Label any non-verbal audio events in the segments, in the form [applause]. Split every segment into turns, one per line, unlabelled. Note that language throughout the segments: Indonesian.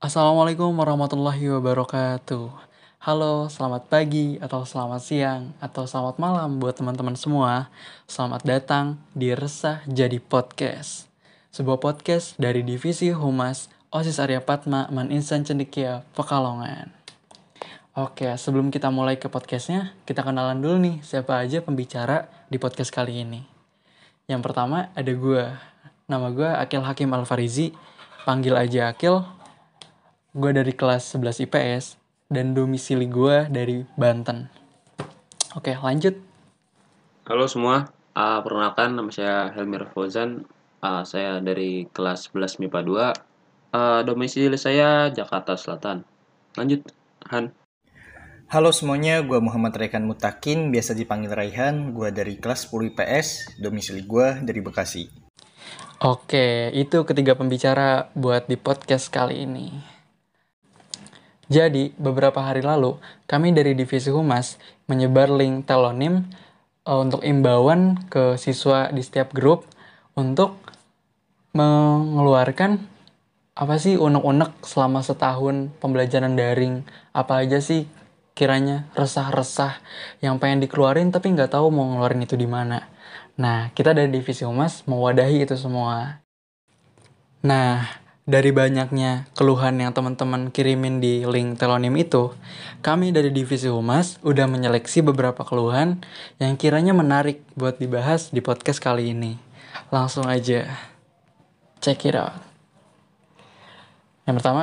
Assalamualaikum warahmatullahi wabarakatuh. Halo, selamat pagi, atau selamat siang, atau selamat malam buat teman-teman semua. Selamat datang di Resah Jadi Podcast. Sebuah podcast dari Divisi Humas OSIS Arya Patma Man Insan Cendekia Pekalongan. Oke, sebelum kita mulai ke podcastnya, kita kenalan dulu nih siapa aja pembicara di podcast kali ini. Yang pertama ada gue, nama gue Akil Hakim Alfarizi, panggil aja Akil. Gue dari kelas 11 IPS dan domisili gue dari Banten. Oke, lanjut.
Halo semua, uh, perkenalkan nama saya Helmir Fauzan. Uh, saya dari kelas 11 MIPA 2. Uh, domisili saya Jakarta Selatan. Lanjut, Han.
Halo semuanya, gue Muhammad Rekan Mutakin, biasa dipanggil Raihan. Gue dari kelas 10 IPS, domisili gue dari Bekasi.
Oke, itu ketiga pembicara buat di podcast kali ini. Jadi, beberapa hari lalu, kami dari Divisi Humas menyebar link telonim uh, untuk imbauan ke siswa di setiap grup untuk mengeluarkan apa sih unek-unek selama setahun pembelajaran daring. Apa aja sih kiranya resah-resah yang pengen dikeluarin tapi nggak tahu mau ngeluarin itu di mana. Nah, kita dari Divisi Humas mewadahi itu semua. Nah, dari banyaknya keluhan yang teman-teman kirimin di link telonim itu, kami dari Divisi Humas udah menyeleksi beberapa keluhan yang kiranya menarik buat dibahas di podcast kali ini. Langsung aja, check it out. Yang pertama,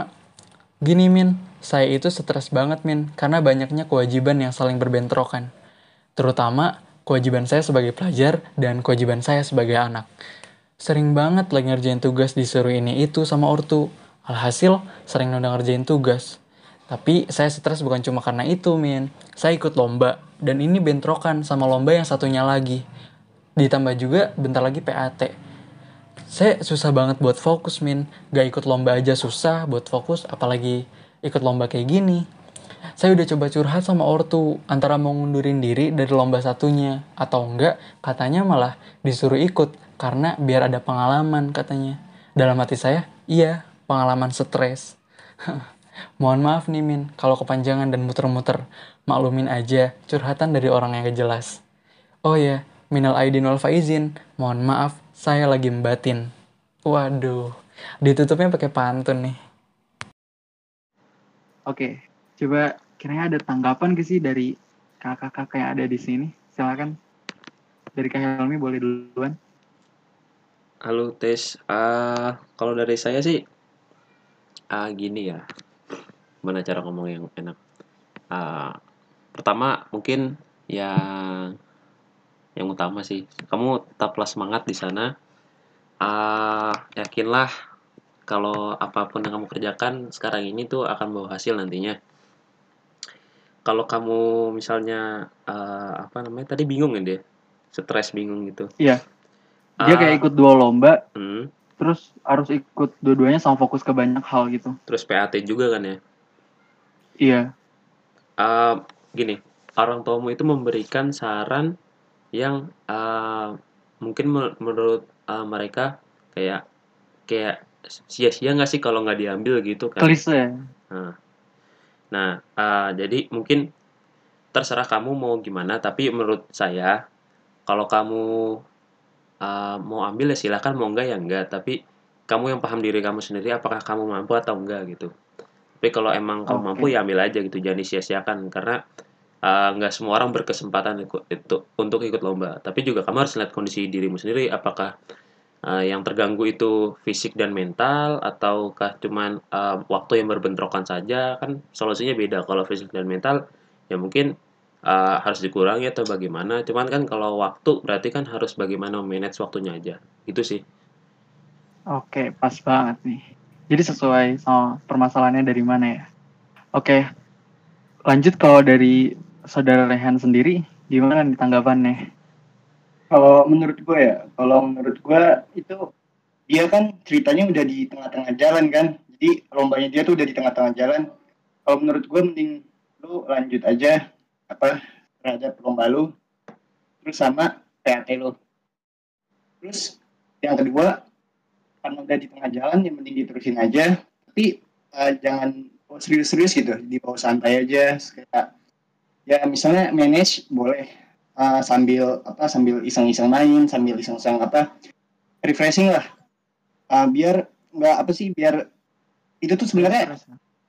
gini Min, saya itu stres banget Min, karena banyaknya kewajiban yang saling berbentrokan. Terutama kewajiban saya sebagai pelajar dan kewajiban saya sebagai anak Sering banget lagi ngerjain tugas disuruh ini itu sama ortu. Alhasil, sering nunda ngerjain tugas. Tapi saya stres bukan cuma karena itu, Min. Saya ikut lomba, dan ini bentrokan sama lomba yang satunya lagi. Ditambah juga bentar lagi PAT. Saya susah banget buat fokus, Min. Gak ikut lomba aja susah buat fokus, apalagi ikut lomba kayak gini. Saya udah coba curhat sama ortu, antara mau ngundurin diri dari lomba satunya, atau enggak, katanya malah disuruh ikut karena biar ada pengalaman katanya. Dalam hati saya, iya, pengalaman stres. [laughs] Mohon maaf nih Min, kalau kepanjangan dan muter-muter. Maklumin aja, curhatan dari orang yang jelas. Oh ya, minal aidin wal faizin. Mohon maaf, saya lagi membatin. Waduh, ditutupnya pakai pantun nih.
Oke, coba kiranya ada tanggapan gak sih dari kakak-kakak yang ada di sini? Silakan. Dari Kak Helmi boleh duluan.
Halo tes, uh, kalau dari saya sih uh, gini ya, mana cara ngomong yang enak. Uh, pertama mungkin yang yang utama sih, kamu tetaplah semangat di sana. Uh, yakinlah kalau apa pun yang kamu kerjakan sekarang ini tuh akan bawa hasil nantinya. Kalau kamu misalnya uh, apa namanya tadi bingung ya dia, stres bingung gitu.
Iya dia kayak ah. ikut dua lomba
hmm.
terus harus ikut dua-duanya sama fokus ke banyak hal gitu.
Terus PAT juga kan ya?
Iya.
Uh, gini orang tuamu itu memberikan saran yang uh, mungkin menurut uh, mereka kayak kayak sia-sia nggak sih kalau nggak diambil gitu kan?
Klise.
Nah, nah uh, jadi mungkin terserah kamu mau gimana tapi menurut saya kalau kamu uh, mau ambil ya silahkan mau enggak ya enggak. Tapi kamu yang paham diri kamu sendiri apakah kamu mampu atau enggak gitu. Tapi kalau emang kamu mampu ya ambil aja gitu jangan disia-siakan. Karena uh, nggak semua orang berkesempatan ikut, itu untuk ikut lomba. Tapi juga kamu harus lihat kondisi dirimu sendiri apakah uh, yang terganggu itu fisik dan mental ataukah cuman uh, waktu yang berbentrokan saja. Kan solusinya beda. Kalau fisik dan mental ya mungkin uh, harus dikurangi atau bagaimana. Cuman kan kalau waktu berarti kan harus bagaimana manage waktunya aja. Itu sih.
Oke pas banget nih. Jadi sesuai sama permasalahannya dari mana ya? Oke lanjut kalau dari saudara Rehan sendiri gimana nih tanggapannya?
Kalau menurut gue ya kalau menurut gue itu dia kan ceritanya udah di tengah-tengah jalan kan? Jadi lombanya dia tuh udah di tengah-tengah jalan. Kalau menurut gue mending lu lanjut aja apa terhadap lomba lu terus sama PAT lu terus yang kedua karena udah di tengah jalan yang mending diterusin aja. Tapi uh, jangan serius-serius gitu di bawah santai aja. Kayak ya misalnya manage boleh. Uh, sambil apa sambil iseng-iseng main sambil iseng-iseng apa refreshing lah. Uh, biar nggak apa sih biar itu tuh sebenarnya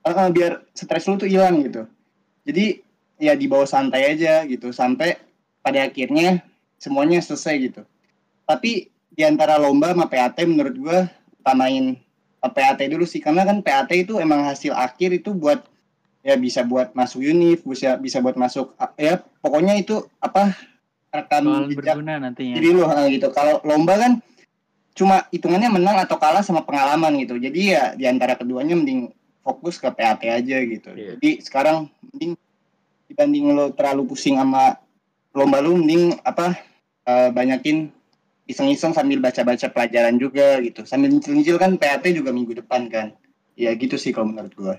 uh, biar stres lu tuh hilang gitu. Jadi ya di bawah santai aja gitu sampai pada akhirnya semuanya selesai gitu. Tapi di antara lomba sama PAT menurut gue utamain PAT dulu sih karena kan PAT itu emang hasil akhir itu buat ya bisa buat masuk univ bisa bisa buat masuk ya pokoknya itu apa
rekam jejak nantinya.
jadi lo gitu. Kalau lomba kan cuma hitungannya menang atau kalah sama pengalaman gitu. Jadi ya di antara keduanya mending fokus ke PAT aja gitu. Yeah. jadi sekarang mending dibanding lo terlalu pusing sama lomba lu mending apa uh, banyakin iseng-iseng sambil baca-baca pelajaran juga gitu. Sambil nyicil-nyicil kan PAT juga minggu depan kan. Ya gitu sih kalau menurut gue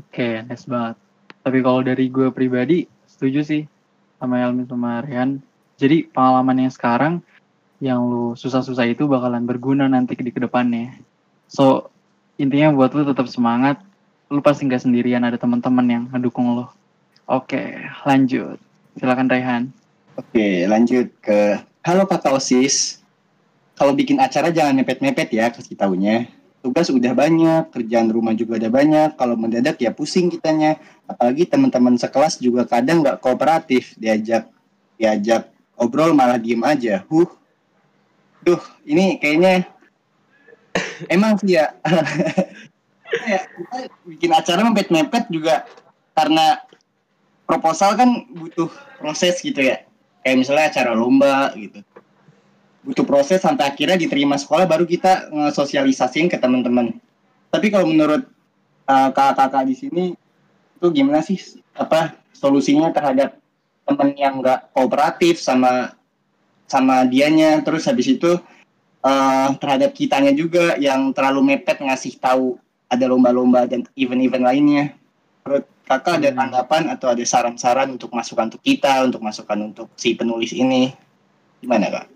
oke okay, nice banget. Tapi kalau dari gue pribadi setuju sih sama Elmi sama Rian. Jadi pengalaman yang sekarang yang lu susah-susah itu bakalan berguna nanti di ke depannya. So intinya buat lu tetap semangat. Lu pasti nggak sendirian ada teman-teman yang ngedukung lo oke lanjut silakan Rehan
oke lanjut ke Halo kakak OSIS, kalau bikin acara jangan mepet-mepet ya kasih tahunya. Tugas udah banyak, kerjaan rumah juga udah banyak, kalau mendadak ya pusing kitanya. Apalagi teman-teman sekelas juga kadang nggak kooperatif, diajak diajak obrol malah diem aja. Huh, duh ini kayaknya emang sih ya. [laughs] ya bikin acara mepet-mepet juga karena proposal kan butuh proses gitu ya. Kayak misalnya acara lomba gitu. Butuh proses sampai akhirnya diterima sekolah baru kita ngesosialisasiin ke teman-teman. Tapi kalau menurut uh, kakak-kakak di sini itu gimana sih apa solusinya terhadap teman yang nggak kooperatif sama sama dianya? Terus habis itu uh, terhadap kitanya juga yang terlalu mepet ngasih tahu ada lomba-lomba dan event-event lainnya. Menurut kakak ada hmm. tanggapan atau ada saran-saran untuk masukan untuk kita untuk masukan untuk si penulis ini? Gimana kak?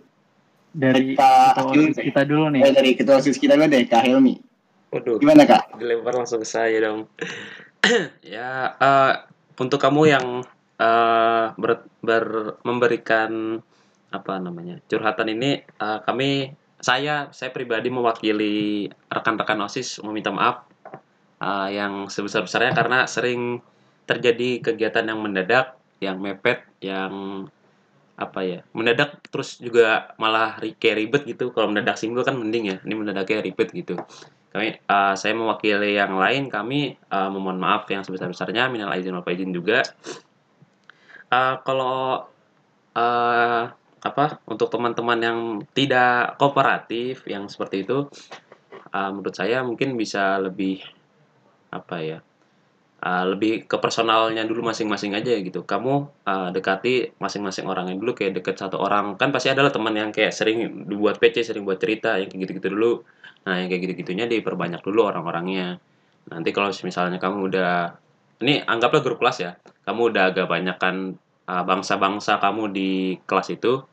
Dari Kak kita dulu nih.
Eh, dari ketua osis kita dulu deh kak Helmi Waduh, gimana kak?
dilempar langsung ke saya dong. [clears throat] Ya uh, untuk kamu yang uh, ber, ber, memberikan apa namanya curhatan ini uh, kami saya saya pribadi mewakili rekan-rekan osis meminta maaf uh, yang sebesar-besarnya karena sering terjadi kegiatan yang mendadak, yang mepet, yang apa ya mendadak terus juga malah kayak ribet gitu. Kalau mendadak single kan mending ya ini mendadaknya ribet gitu. Kami uh, saya mewakili yang lain kami uh, memohon maaf yang sebesar besarnya minal aizin wal faizin juga. Uh, kalau uh, apa untuk teman-teman yang tidak kooperatif yang seperti itu uh, menurut saya mungkin bisa lebih apa ya uh, lebih ke personalnya dulu masing-masing aja gitu. Kamu uh, dekati masing-masing orangnya dulu kayak deket satu orang. Kan pasti adalah teman yang kayak sering dibuat PC sering buat cerita yang kayak gitu-gitu dulu. Nah yang kayak gitu-gitunya diperbanyak dulu orang-orangnya. Nanti kalau misalnya kamu udah ini anggaplah grup kelas ya. Kamu udah agak banyak kan uh, bangsa-bangsa kamu di kelas itu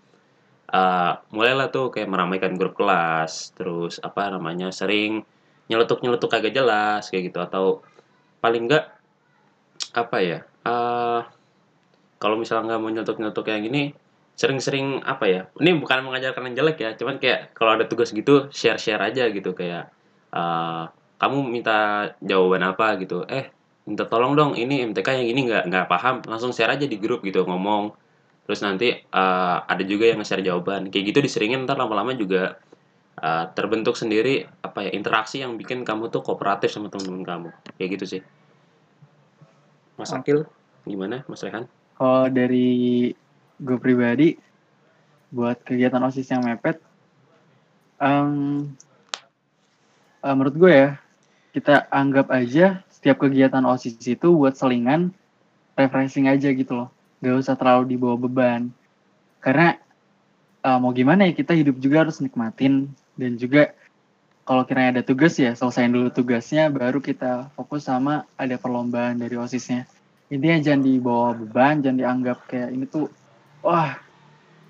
uh, mulailah tuh kayak meramaikan grup kelas. Terus apa namanya sering nyeletuk-nyeletuk kagak jelas kayak gitu. Atau paling enggak apa ya uh, kalau misalnya nggak mau nyeletuk-nyeletuk yang gini sering-sering apa ya ini bukan mengajarkan yang jelek ya cuman kayak kalau ada tugas gitu share-share aja gitu. Kayak uh, kamu minta jawaban apa gitu. Eh minta tolong dong ini MTK yang ini nggak nggak paham langsung share aja di grup gitu ngomong. Terus nanti uh, ada juga yang nge-share jawaban. Kayak gitu diseringin ntar lama-lama juga uh, terbentuk sendiri apa ya interaksi yang bikin kamu tuh kooperatif sama teman-teman kamu. Kayak gitu sih. Mas Akil gimana Mas Rehan?
Kalau dari gue pribadi buat kegiatan osis yang mepet um, uh, menurut gue ya kita anggap aja setiap kegiatan osis itu buat selingan refreshing aja gitu loh. Gak usah terlalu dibawa beban. Karena uh, mau gimana ya kita hidup juga harus nikmatin dan juga kalau kiranya ada tugas ya selesaiin dulu tugasnya baru kita fokus sama ada perlombaan dari osisnya intinya jangan dibawa beban jangan dianggap kayak ini tuh wah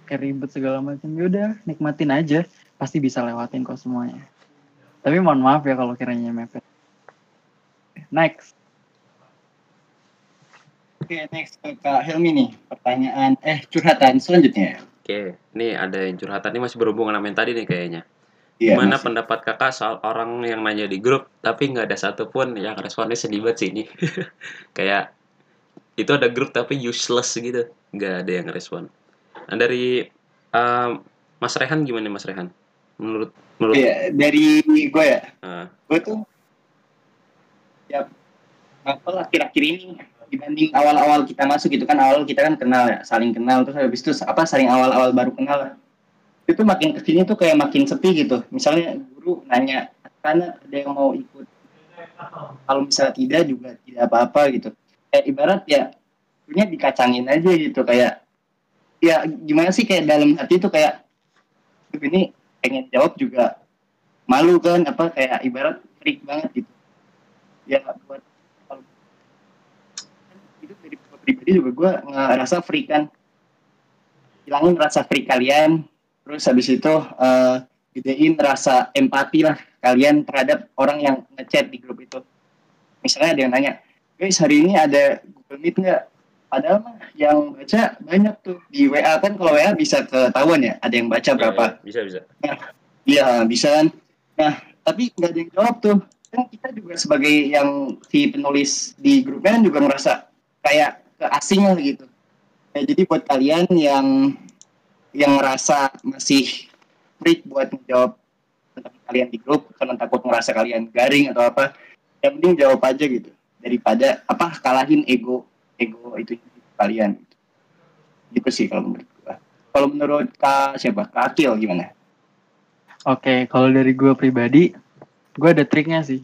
kayak ribet segala macam yaudah nikmatin aja pasti bisa lewatin kok semuanya tapi mohon maaf ya kalau kiranya mepet Next.
Oke, next ke Kak Helmi nih. Pertanyaan, eh curhatan selanjutnya.
Oke, nih ada yang curhatan ini masih berhubungan sama yang tadi nih kayaknya.
Iya,
Gimana
masih.
pendapat kakak soal orang yang nanya di grup tapi nggak ada satupun yang responnya sedih banget sih ini. [laughs] Kayak itu ada grup tapi useless gitu, nggak ada yang respon. Nah dari um, Mas Rehan gimana Mas Rehan? Menurut menurut
Iya, dari gue ya.
uh,
gue tuh ya apa akhir-akhir ini dibanding awal-awal kita masuk gitu kan awal kita kan kenal ya saling kenal terus habis itu apa saling awal-awal baru kenal. Itu makin ke sini tuh kayak makin sepi gitu. Misalnya guru nanya karena ada yang mau ikut? Kalau misalnya tidak juga tidak apa-apa gitu. Kayak ibarat ya punya dikacangin aja gitu. Kayak ya gimana sih kayak dalam hati tuh kayak "Duh, ini pengen jawab juga malu kan apa kayak ibarat freak banget gitu. Ya buat kalau itu dari pribadi juga gue ngerasa freak kan. Hilangin rasa freak kalian terus habis itu eh, gedein rasa empati lah kalian terhadap orang yang ngechat di grup itu misalnya ada yang nanya guys hari ini ada Google Meet nggak padahal mah yang baca banyak tuh di WA kan kalau WA bisa ketahuan ya ada yang baca berapa
ya, bisa bisa.
Iya bisa kan. Nah tapi nggak ada yang jawab tuh. Kan kita juga sebagai yang si penulis di grupnya kan juga ngerasa kayak keasingan gitu. Ya, jadi buat kalian yang yang ngerasa masih freak buat menjawab tentang kalian di grup karena takut ngerasa kalian garing atau apa, yang penting jawab aja gitu daripada apa kalahin ego ego itu kalian. Gitu sih kalau menurut gua. Kalau menurut Kak siapa? Kak Akil gimana?
Oke, kalau dari gue pribadi, gue ada triknya sih.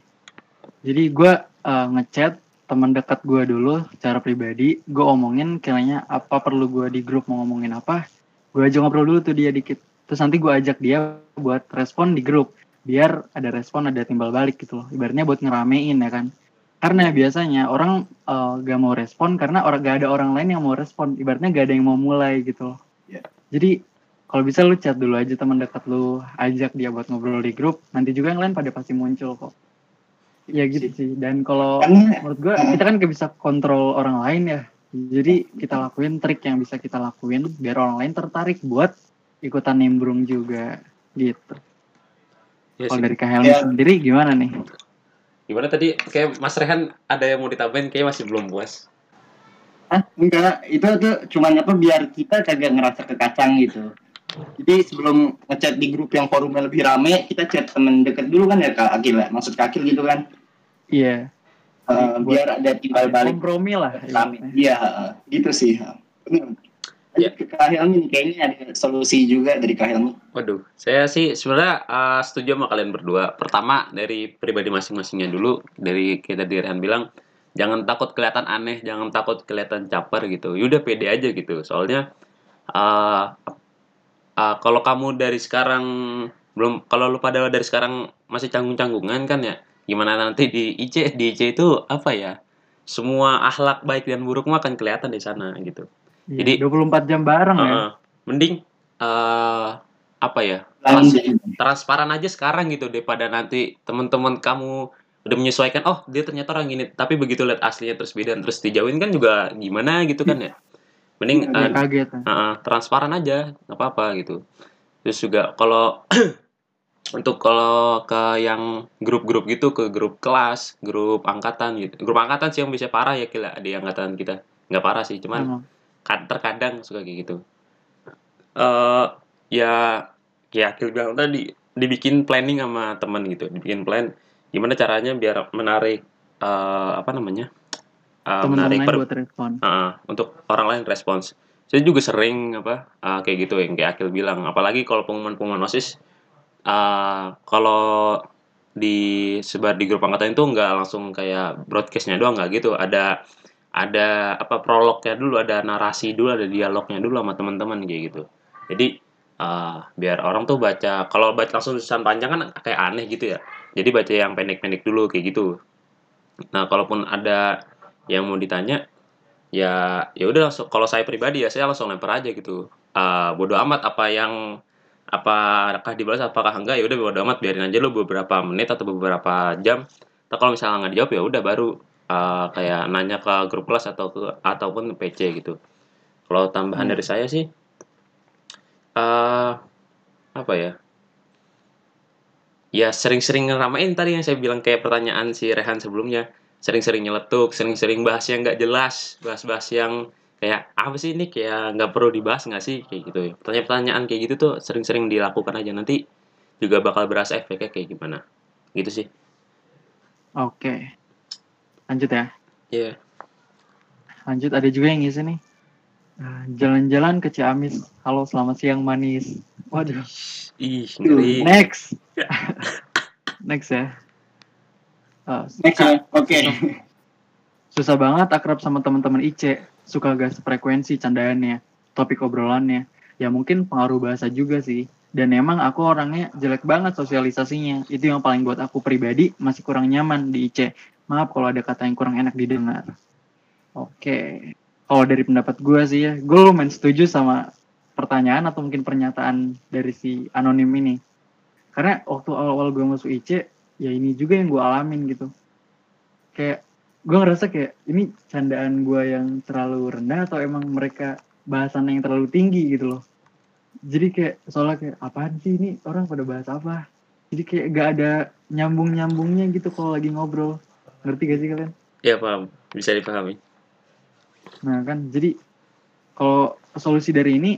Jadi gue uh, ngechat teman dekat gue dulu secara pribadi, gue omongin kiranya apa perlu gue di grup mau ngomongin apa, gue aja ngobrol dulu tuh dia dikit. Terus nanti gue ajak dia buat respon di grup, biar ada respon ada timbal balik gitu loh. Ibaratnya buat ngeramein ya kan. Karena biasanya orang uh, gak mau respon karena orang gak ada orang lain yang mau respon. Ibaratnya gak ada yang mau mulai gitu loh.
Iya.
Jadi kalau bisa lu chat dulu aja teman dekat lu, ajak dia buat ngobrol di grup. Nanti juga yang lain pada pasti muncul kok. Ya gitu sih. Dan kalau menurut gua kita kan gak bisa kontrol orang lain ya. Jadi kita lakuin trik yang bisa kita lakuin biar orang lain tertarik buat ikutan nimbrung juga gitu.
Ya
Kalau dari Kak Helmi
Ya.
sendiri gimana nih?
Gimana tadi kayak Mas Rehan ada yang mau ditambahin kayak masih belum puas.
Ah, enggak, itu tuh cuman apa biar kita kagak ngerasa kekacang gitu. Jadi sebelum ngechat di grup yang forumnya lebih rame, kita chat temen deket dulu kan ya Kak Akil ya, maksud Kak Akil gitu kan.
Iya,
Eh,
Buat-
biar ada timbal balik
kompromi lah.
Iya, gitu sih.
Ya.
Ke Kak Helmi nih, kayaknya ada solusi juga dari Kak Helmi.
Waduh, saya sih sebenarnya uh, setuju sama kalian berdua. Pertama dari pribadi masing-masingnya dulu, dari kita di Rehan bilang, jangan takut kelihatan aneh, jangan takut kelihatan caper gitu. Yaudah pede aja gitu. Soalnya uh, uh, kalau kamu dari sekarang belum, kalau lu pada dari sekarang masih canggung-canggungan kan ya, gimana nanti di IC, di IC itu apa ya? Semua akhlak baik dan buruk mah akan kelihatan di sana gitu.
Iya,
Jadi-
24 jam bareng ya.
Uh, mending uh, apa ya? Trans- transparan aja sekarang gitu daripada nanti teman-teman kamu udah menyesuaikan oh dia ternyata orang ini tapi begitu lihat aslinya terus beda terus dijauhin kan juga gimana gitu kan ya mending uh,
kaget.
uh, uh, transparan aja nggak apa-apa gitu terus juga kalau [clears throat] untuk kalau ke yang grup-grup gitu ke grup kelas grup angkatan gitu. Grup angkatan sih yang bisa parah ya kira di angkatan kita. Nggak parah sih cuman kan terkadang suka kayak gitu. Eh ya ya Akil bilang tadi dibikin planning sama teman gitu dibikin plan gimana caranya biar menarik eh apa namanya
Teman-teman
menarik per-
buat respon.
eh, untuk orang lain respons. Saya juga sering apa eh, kayak gitu yang kayak Akil bilang. Apalagi kalau pengumuman-pengumuman osis eh kalau disebar di grup angkatan itu nggak langsung kayak broadcastnya doang nggak gitu. Ada ada apa prolognya dulu ada narasi dulu ada dialognya dulu sama teman-teman kayak gitu. Jadi eh, biar orang tuh baca kalau baca langsung tulisan panjang kan kayak aneh gitu ya. Jadi baca yang pendek-pendek dulu kayak gitu. Nah kalaupun ada yang mau ditanya ya ya udah langsung kalau saya pribadi ya saya langsung lempar aja gitu. Eh bodo amat apa yang apakah dibalas apakah enggak ya udah bodo amat biarin aja lo beberapa menit atau beberapa jam Atau kalau misalnya nggak dijawab ya udah baru uh, kayak nanya ke grup kelas atau ke ataupun PC gitu. Kalau tambahan
Hmm.
dari saya sih eh apa ya? Ya sering-sering ngeramein tadi yang saya bilang kayak pertanyaan si Rehan sebelumnya. Sering-sering nyeletuk, sering-sering bahas yang nggak jelas, bahas-bahas yang kayak apa sih ini kayak nggak perlu dibahas nggak sih kayak gitu ya. Pertanyaan-pertanyaan kayak gitu tuh sering-sering dilakukan aja nanti juga bakal berasa efeknya kayak gimana. Gitu sih.
Oke. Lanjut ya.
Iya.
Lanjut ada juga yang ngisi nih. Ah, Jalan-jalan ke Ciamis. Halo, selamat siang manis. Waduh.
Ih, ngeri.
Next. [laughs] Next ya. Ah,
Next ya. Oke.
susah banget akrab sama teman-teman IC. Suka gak sefrekuensi candaannya, topik obrolannya. Ya mungkin pengaruh bahasa juga sih. Dan emang aku orangnya jelek banget sosialisasinya. Itu yang paling buat aku pribadi masih kurang nyaman di IC. Maaf kalau ada kata yang kurang enak didengar. Oke. Kalau dari pendapat gue sih ya, gue lumayan setuju sama pertanyaan atau mungkin pernyataan dari si anonim ini. Karena waktu awal-awal gue masuk IC, ya ini juga yang gue alamin gitu. Kayak gue ngerasa kayak ini candaan gue yang terlalu rendah atau emang mereka bahasan yang terlalu tinggi gitu loh. Jadi kayak soalnya kayak apaan sih ini orang pada bahas apa? Jadi kayak gak ada nyambung-nyambungnya gitu kalau lagi ngobrol. Ngerti gak sih kalian?
Ya paham, bisa dipahami.
Nah kan, jadi kalau solusi dari ini,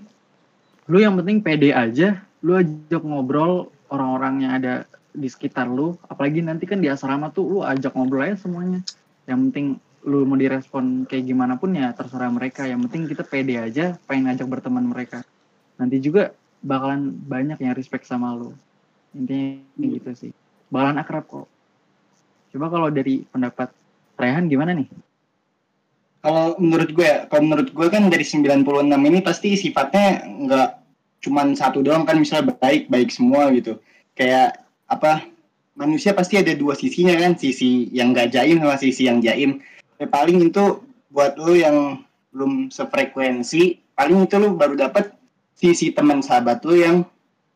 lu yang penting pede aja, lu ajak ngobrol orang-orang yang ada di sekitar lu, apalagi nanti kan di asrama tuh lu ajak ngobrol aja semuanya. Yang penting lu mau direspon kayak gimana pun ya terserah mereka. Yang penting kita pede aja, pengen ajak berteman mereka. Nanti juga bakalan banyak yang respect sama lu. Intinya gitu sih. Bakalan akrab kok. Coba kalau dari pendapat Rehan gimana nih?
Kalau menurut gue ya, kalau menurut gue kan dari 96 ini pasti sifatnya nggak cuman satu doang kan misalnya baik baik semua gitu. Kayak apa manusia pasti ada dua sisinya kan, sisi yang gak jaim sama sisi yang jaim. Ya, paling itu buat lo yang belum sefrekuensi, paling itu lo baru dapat sisi teman sahabat lo yang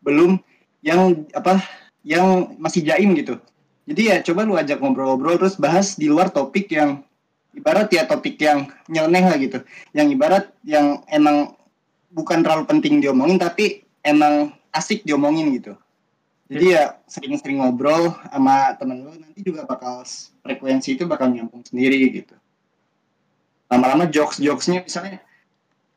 belum yang apa yang masih jaim gitu. Jadi ya coba lu ajak ngobrol-ngobrol terus bahas di luar topik yang ibarat ya topik yang nyeleneh lah gitu. Yang ibarat yang emang bukan terlalu penting diomongin tapi emang asik diomongin gitu. Jadi ya sering-sering ngobrol sama temen lu nanti juga bakal frekuensi itu bakal nyambung sendiri gitu. Lama-lama jokes-jokesnya misalnya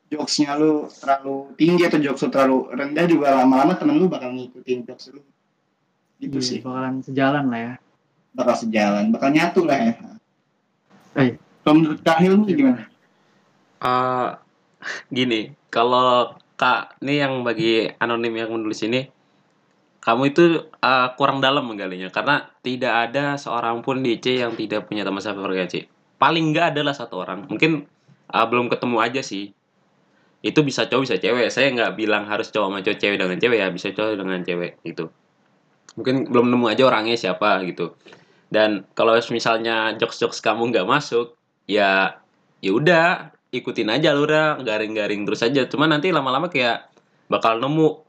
jokesnya lu terlalu tinggi atau jokes lu terlalu rendah juga lama-lama temen lu bakal ngikutin jokes lu. Gitu
Iya,
sih.
bakalan sejalan lah ya.
Bakal sejalan, bakal nyatu lah ya.
Eh.
Kalau menurut Kahil nih gimana?
Eh, gini, kalau Kak, ini yang bagi anonim yang menulis ini, kamu itu eh, kurang dalam menggalinya karena tidak ada seorang pun di C yang tidak punya teman sefrekuensi. Paling nggak adalah satu orang. Mungkin eh, belum ketemu aja sih. Itu bisa cowok bisa cewek. Saya nggak bilang harus cowok sama cowok cewek dengan cewek ya, bisa cowok dengan cewek gitu. Mungkin belum nemu aja orangnya siapa gitu. Dan kalau misalnya jokes-jokes kamu nggak masuk, ya ya udah ikutin aja alurnya garing-garing terus aja cuma nanti lama-lama kayak bakal nemu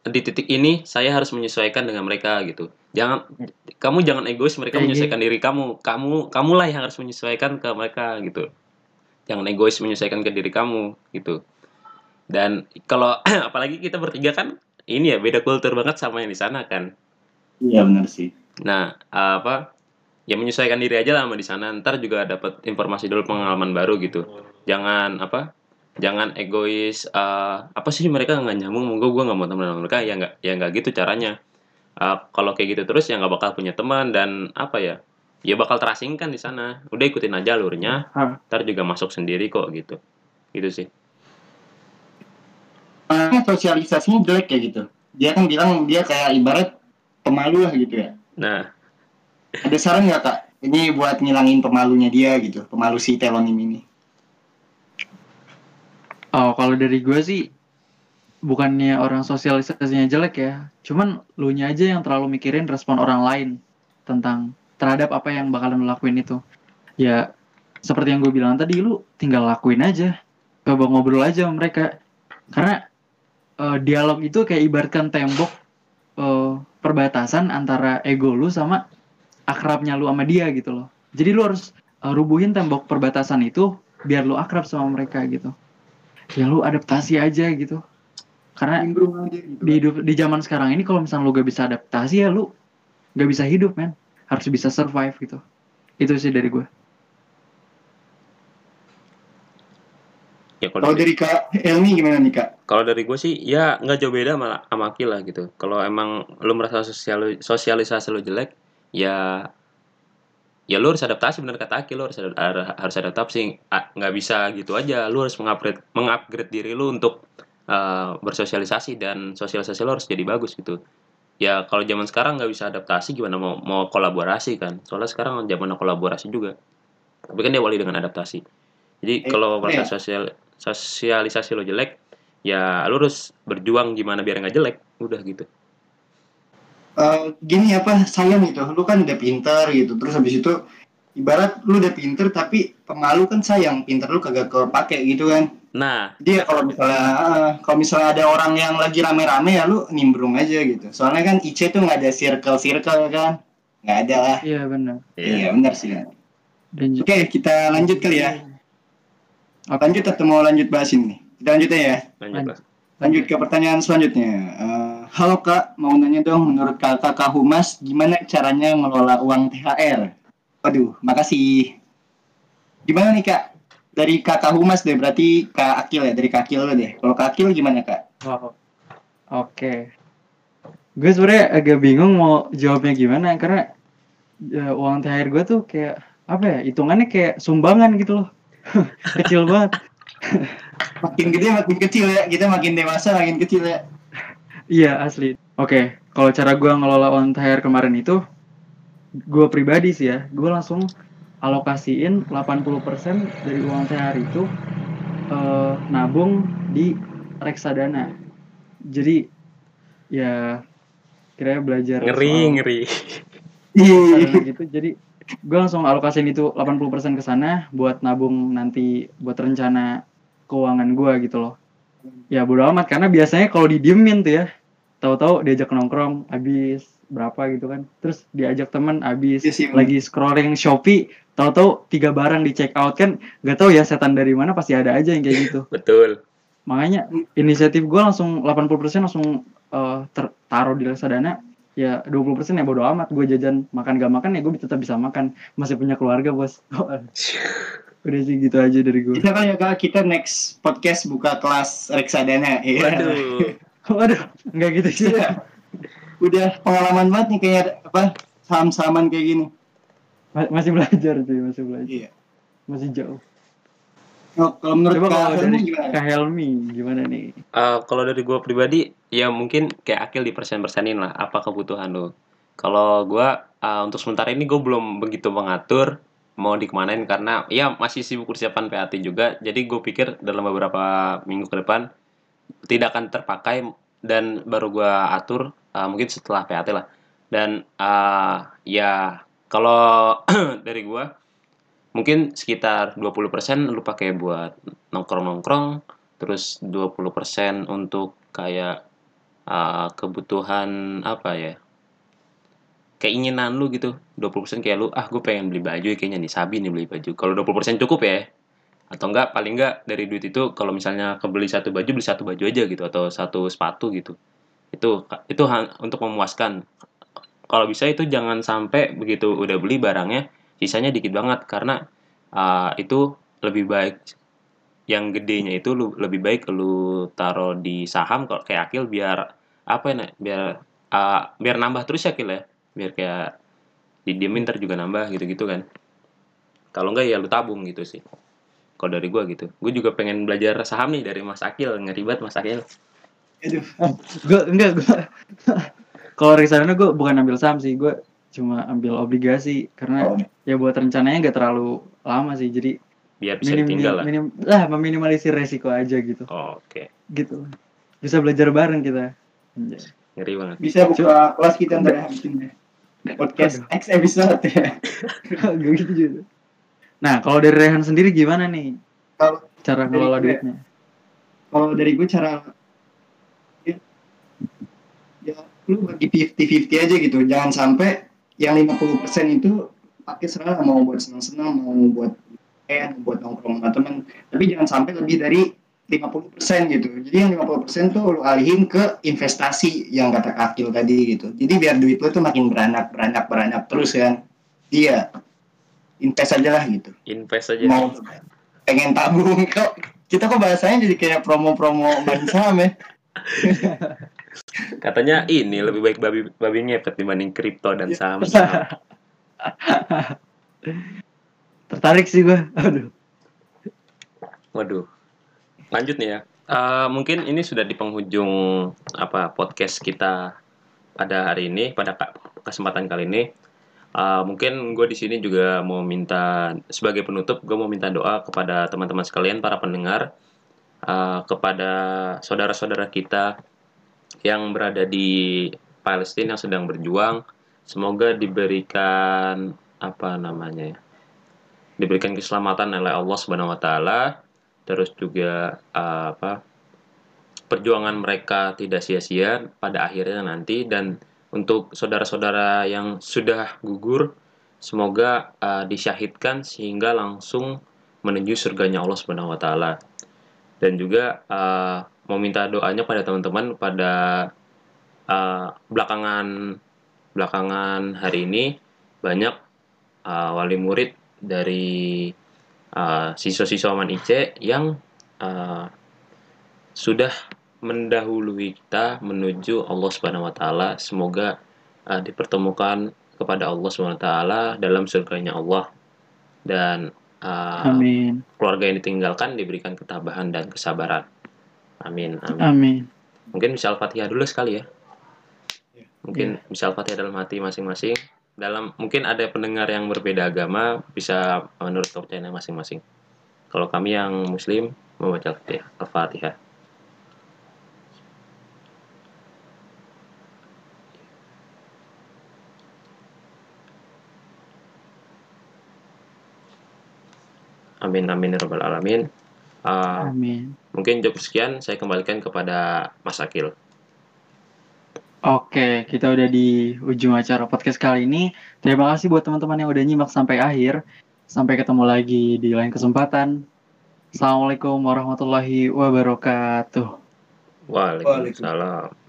di titik ini saya harus menyesuaikan dengan mereka gitu jangan kamu jangan egois mereka
Kayak
menyesuaikan diri kamu kamu kamulah yang harus menyesuaikan ke mereka gitu jangan egois menyesuaikan ke diri kamu gitu dan kalau [clears throat] apalagi kita bertiga kan ini ya beda kultur banget sama yang di sana kan
Iya benar sih.
Nah, apa? Ya menyesuaikan diri aja lah sama di sana. Ntar juga dapat informasi dulu pengalaman baru gitu. Jangan apa? Jangan egois. eh, apa sih mereka nggak nyambung? Monggo gue nggak mau teman sama mereka. Ya nggak, ya nggak gitu caranya. Eh, kalau kayak gitu terus ya nggak bakal punya teman dan apa ya? Ya bakal terasingkan di sana. Udah ikutin aja alurnya.
Hah.
Ntar juga masuk sendiri kok gitu. Gitu sih.
Makanya sosialisasinya jelek kayak gitu. Dia kan bilang dia kayak ibarat pemalu lah gitu ya.
Nah,
Ada saran nggak kak? Ini buat ngilangin pemalunya dia gitu, pemalu si telonim ini.
Oh, kalau dari gue sih bukannya orang sosialisasinya jelek ya, cuman lu nya aja yang terlalu mikirin respon orang lain tentang terhadap apa yang bakalan lu lakuin itu. Ya, seperti yang gue bilang tadi, lu tinggal lakuin aja, coba ngobrol aja sama mereka. Karena eh, dialog itu kayak ibaratkan tembok eh, perbatasan antara ego lu sama akrabnya lu sama dia gitu loh jadi lu harus uh, rubuhin tembok perbatasan itu biar lu akrab sama mereka gitu ya lu adaptasi aja gitu. Karena
aja gitu.
di hidup di zaman sekarang ini kalau misalnya lu gak bisa adaptasi ya lu gak bisa hidup men. Harus bisa survive gitu. Itu sih dari gue
ya
Kalau
kalau
dari Kak Elmi gimana nih Kak?
kalau dari gue sih ya nggak jauh beda malah sama Akil lah gitu. Kalau emang lu merasa sosial sosialisasi lu jelek ya ya lu harus adaptasi bener kata Akil lu harus ada- harus adaptasi. Nggak bisa gitu aja. Lu harus mengupgrade mengupgrade diri lu untuk uh, bersosialisasi dan sosialisasi lu harus jadi bagus gitu. Ya kalau zaman sekarang nggak bisa adaptasi gimana mau mau kolaborasi kan? Soalnya sekarang zaman kolaborasi juga. Tapi kan diawali dengan adaptasi. Jadi
Eh,
kalau
apa
merasa
ya?
sosial sosialisasi lo jelek ya lu harus berjuang gimana biar nggak jelek. Udah gitu
Eh, gini apa sayang gitu. Lu kan udah pinter gitu. Terus habis itu ibarat lu udah pinter tapi pemalu kan sayang. Pinter lu kagak kepake gitu kan.
Nah.
Dia kalau misalnya eh, kalau misalnya ada orang yang lagi rame-rame ya lu nimbrung aja gitu. Soalnya kan IC tuh nggak ada circle circle kan. Nggak ada lah.
Iya benar.
Iya benar sih
dan ju-
oke kita lanjut kali ya. Lanjut atau mau lanjut bahas ini? Kita lanjut aja ya.
Lanjut
Lanjut ke pertanyaan selanjutnya. Eh, halo Kak, mau nanya dong, menurut Kakak Kak Humas, gimana caranya ngelola uang THR? Waduh, makasih. Gimana nih Kak? Dari Kakak Humas deh, berarti Kak Akil ya, dari Kak Akil lo deh. Kalau Kak Akil gimana Kak?
Wow. Oke. Gue sebenarnya agak bingung mau jawabnya gimana karena ya, uang THR gue tuh kayak apa ya? Hitungannya kayak sumbangan gitu loh. [laughs] Kecil banget.
Makin gede makin kecil ya, kita makin dewasa makin kecil ya.
Iya asli. Oke, kalau cara gue ngelola uang THR kemarin itu, gue pribadi sih ya, gue langsung alokasiin 80% dari uang THR itu eh, nabung di reksadana. Jadi ya kira belajar
ngeri
soal-
ngeri [laughs]
reksadana [laughs] gitu. Jadi gue langsung alokasiin itu 80% ke sana buat nabung nanti buat rencana keuangan gue gitu loh. Ya bodo amat karena biasanya kalau didiemin tuh ya, tahu-tahu diajak nongkrong habis berapa gitu kan. Terus diajak temen habis
Iya sih,
lagi scrolling Shopee, tahu-tahu tiga barang di check out kan gak tahu ya setan dari mana pasti ada aja yang kayak gitu. [laughs]
betul
Makanya inisiatif gue langsung 80% langsung eh, ter- taruh di reksadana ya 20% ya bodo amat gue jajan makan gak makan ya gue tetap bisa makan masih punya keluarga bos [laughs] udah sih gitu aja dari gue
Kita kan ya kita next podcast buka kelas reksadana. Iya.
waduh
waduh nggak gitu sih
Iya. Udah pengalaman banget nih kayak apa saham-sahaman kayak gini.
Ma- masih belajar sih masih belajar
Iya.
masih jauh
Oh, kalau menurut
coba
Kak
kalau
Helmi
dari
gimana?
Kak Helmi gimana nih
Eh, kalau dari gue pribadi ya mungkin kayak Akil di persen persenin lah apa kebutuhan lo kalau gue eh, untuk sementara ini gue belum begitu mengatur mau dikemanain karena ya masih sibuk persiapan PAT juga jadi gue pikir dalam beberapa minggu ke depan tidak akan terpakai dan baru gue atur eh, mungkin setelah PAT lah. Dan eh, ya kalau [clears throat] dari gue mungkin sekitar 20% lu pakai buat nongkrong-nongkrong terus 20% untuk kayak uh, kebutuhan apa ya keinginan lu gitu. 20% kayak lu ah gue pengen beli baju ya, kayaknya nih sabi nih beli baju. Kalau 20% cukup ya atau enggak paling enggak dari duit itu kalau misalnya kebeli satu baju beli satu baju aja gitu atau satu sepatu gitu. Itu itu untuk memuaskan. Kalau bisa itu jangan sampai begitu udah beli barangnya sisanya dikit banget. Karena uh, itu lebih baik yang gedenya itu lu, lebih baik lu taruh di saham kalau kayak akil biar apa ya biar uh, biar nambah terus ya akil ya? Biar kayak didiemin ntar juga nambah gitu-gitu kan. Kalau enggak ya lu tabung gitu sih kalau dari gua gitu. Gue juga pengen belajar saham nih dari Mas Akil. Ngeri banget Mas Akil.
Aduh,
gue enggak gue [laughs] kalau reksadana gue bukan ambil saham sih. Gue cuma ambil obligasi. Karena
Oh.
ya buat rencananya nggak terlalu lama sih. Jadi
biar bisa
minim,
ditinggal lah.
minim lah meminimalisir resiko aja gitu.
Oke.
Gitu. Bisa belajar bareng kita.
Ngeri banget.
Bisa buka kelas kita ntar ya, habis ini. Podcast X episode ya. [laughs]
Gak gitu juga nah kalau dari Rehan sendiri gimana nih
Kalau
cara ngelola duitnya?
kalau dari gue cara ya, ya lu bagi 50-50 aja gitu. Jangan sampai yang 50% itu pakai serah mau buat senang-senang mau buat eh buat nongkrong sama temen. Tapi jangan sampai lebih dari 50% gitu. Jadi yang 50% tuh lu alihin ke investasi yang kata kakil tadi gitu. Jadi biar duit lu tuh makin beranak beranak beranak terus kan. Iya invest aja lah gitu.
Invest aja.
Mau pengen tabung kok. Kita kok bahasanya jadi kayak promo-promo ban saham ya? [laughs]
Katanya ini lebih baik babi babi ngepet dibanding kripto dan saham. [laughs]
Tertarik sih gue. Aduh.
waduh. Lanjut nih ya. Eh, mungkin ini sudah di penghujung apa podcast kita pada hari ini pada kesempatan kali ini Eh, mungkin gue di sini juga mau minta sebagai penutup gue mau minta doa kepada teman-teman sekalian para pendengar eh, kepada saudara-saudara kita yang berada di Palestina yang sedang berjuang. Semoga diberikan apa namanya ya diberikan keselamatan oleh Allah Subhanahu wa taala. Terus juga eh, apa perjuangan mereka tidak sia-sia pada akhirnya nanti. Dan untuk saudara-saudara yang sudah gugur semoga eh, disyahidkan sehingga langsung menuju surganya Allah Subhanahu wa taala. Dan juga eh, mau minta doanya pada teman-teman pada eh, belakangan belakangan hari ini banyak eh, wali murid dari uh, siswa-siswa Man IC yang uh, sudah mendahului kita menuju Allah Subhanahu wa taala. Semoga uh, dipertemukan kepada Allah Subhanahu wa taala dalam surganya Allah dan uh,
Amin.
keluarga yang ditinggalkan diberikan ketabahan dan kesabaran. Amin. Amin.
Amin.
Mungkin bisa Al-Fatihah dulu sekali ya.
Iya.
Mungkin bisa Al-Fatihah dalam hati masing-masing. Dalam mungkin ada pendengar yang berbeda agama bisa menurut kepercayaan masing-masing. Kalau kami yang muslim membaca Al-Fatihah. Amin amin ya rabbal alamin. Uh,
Amin.
mungkin cukup sekian saya kembalikan kepada Mas Akil.
Oke, kita udah di ujung acara podcast kali ini. Terima kasih buat teman-teman yang udah nyimak sampai akhir. Sampai ketemu lagi di lain kesempatan. Assalamualaikum warahmatullahi wabarakatuh.
Waalaikumsalam.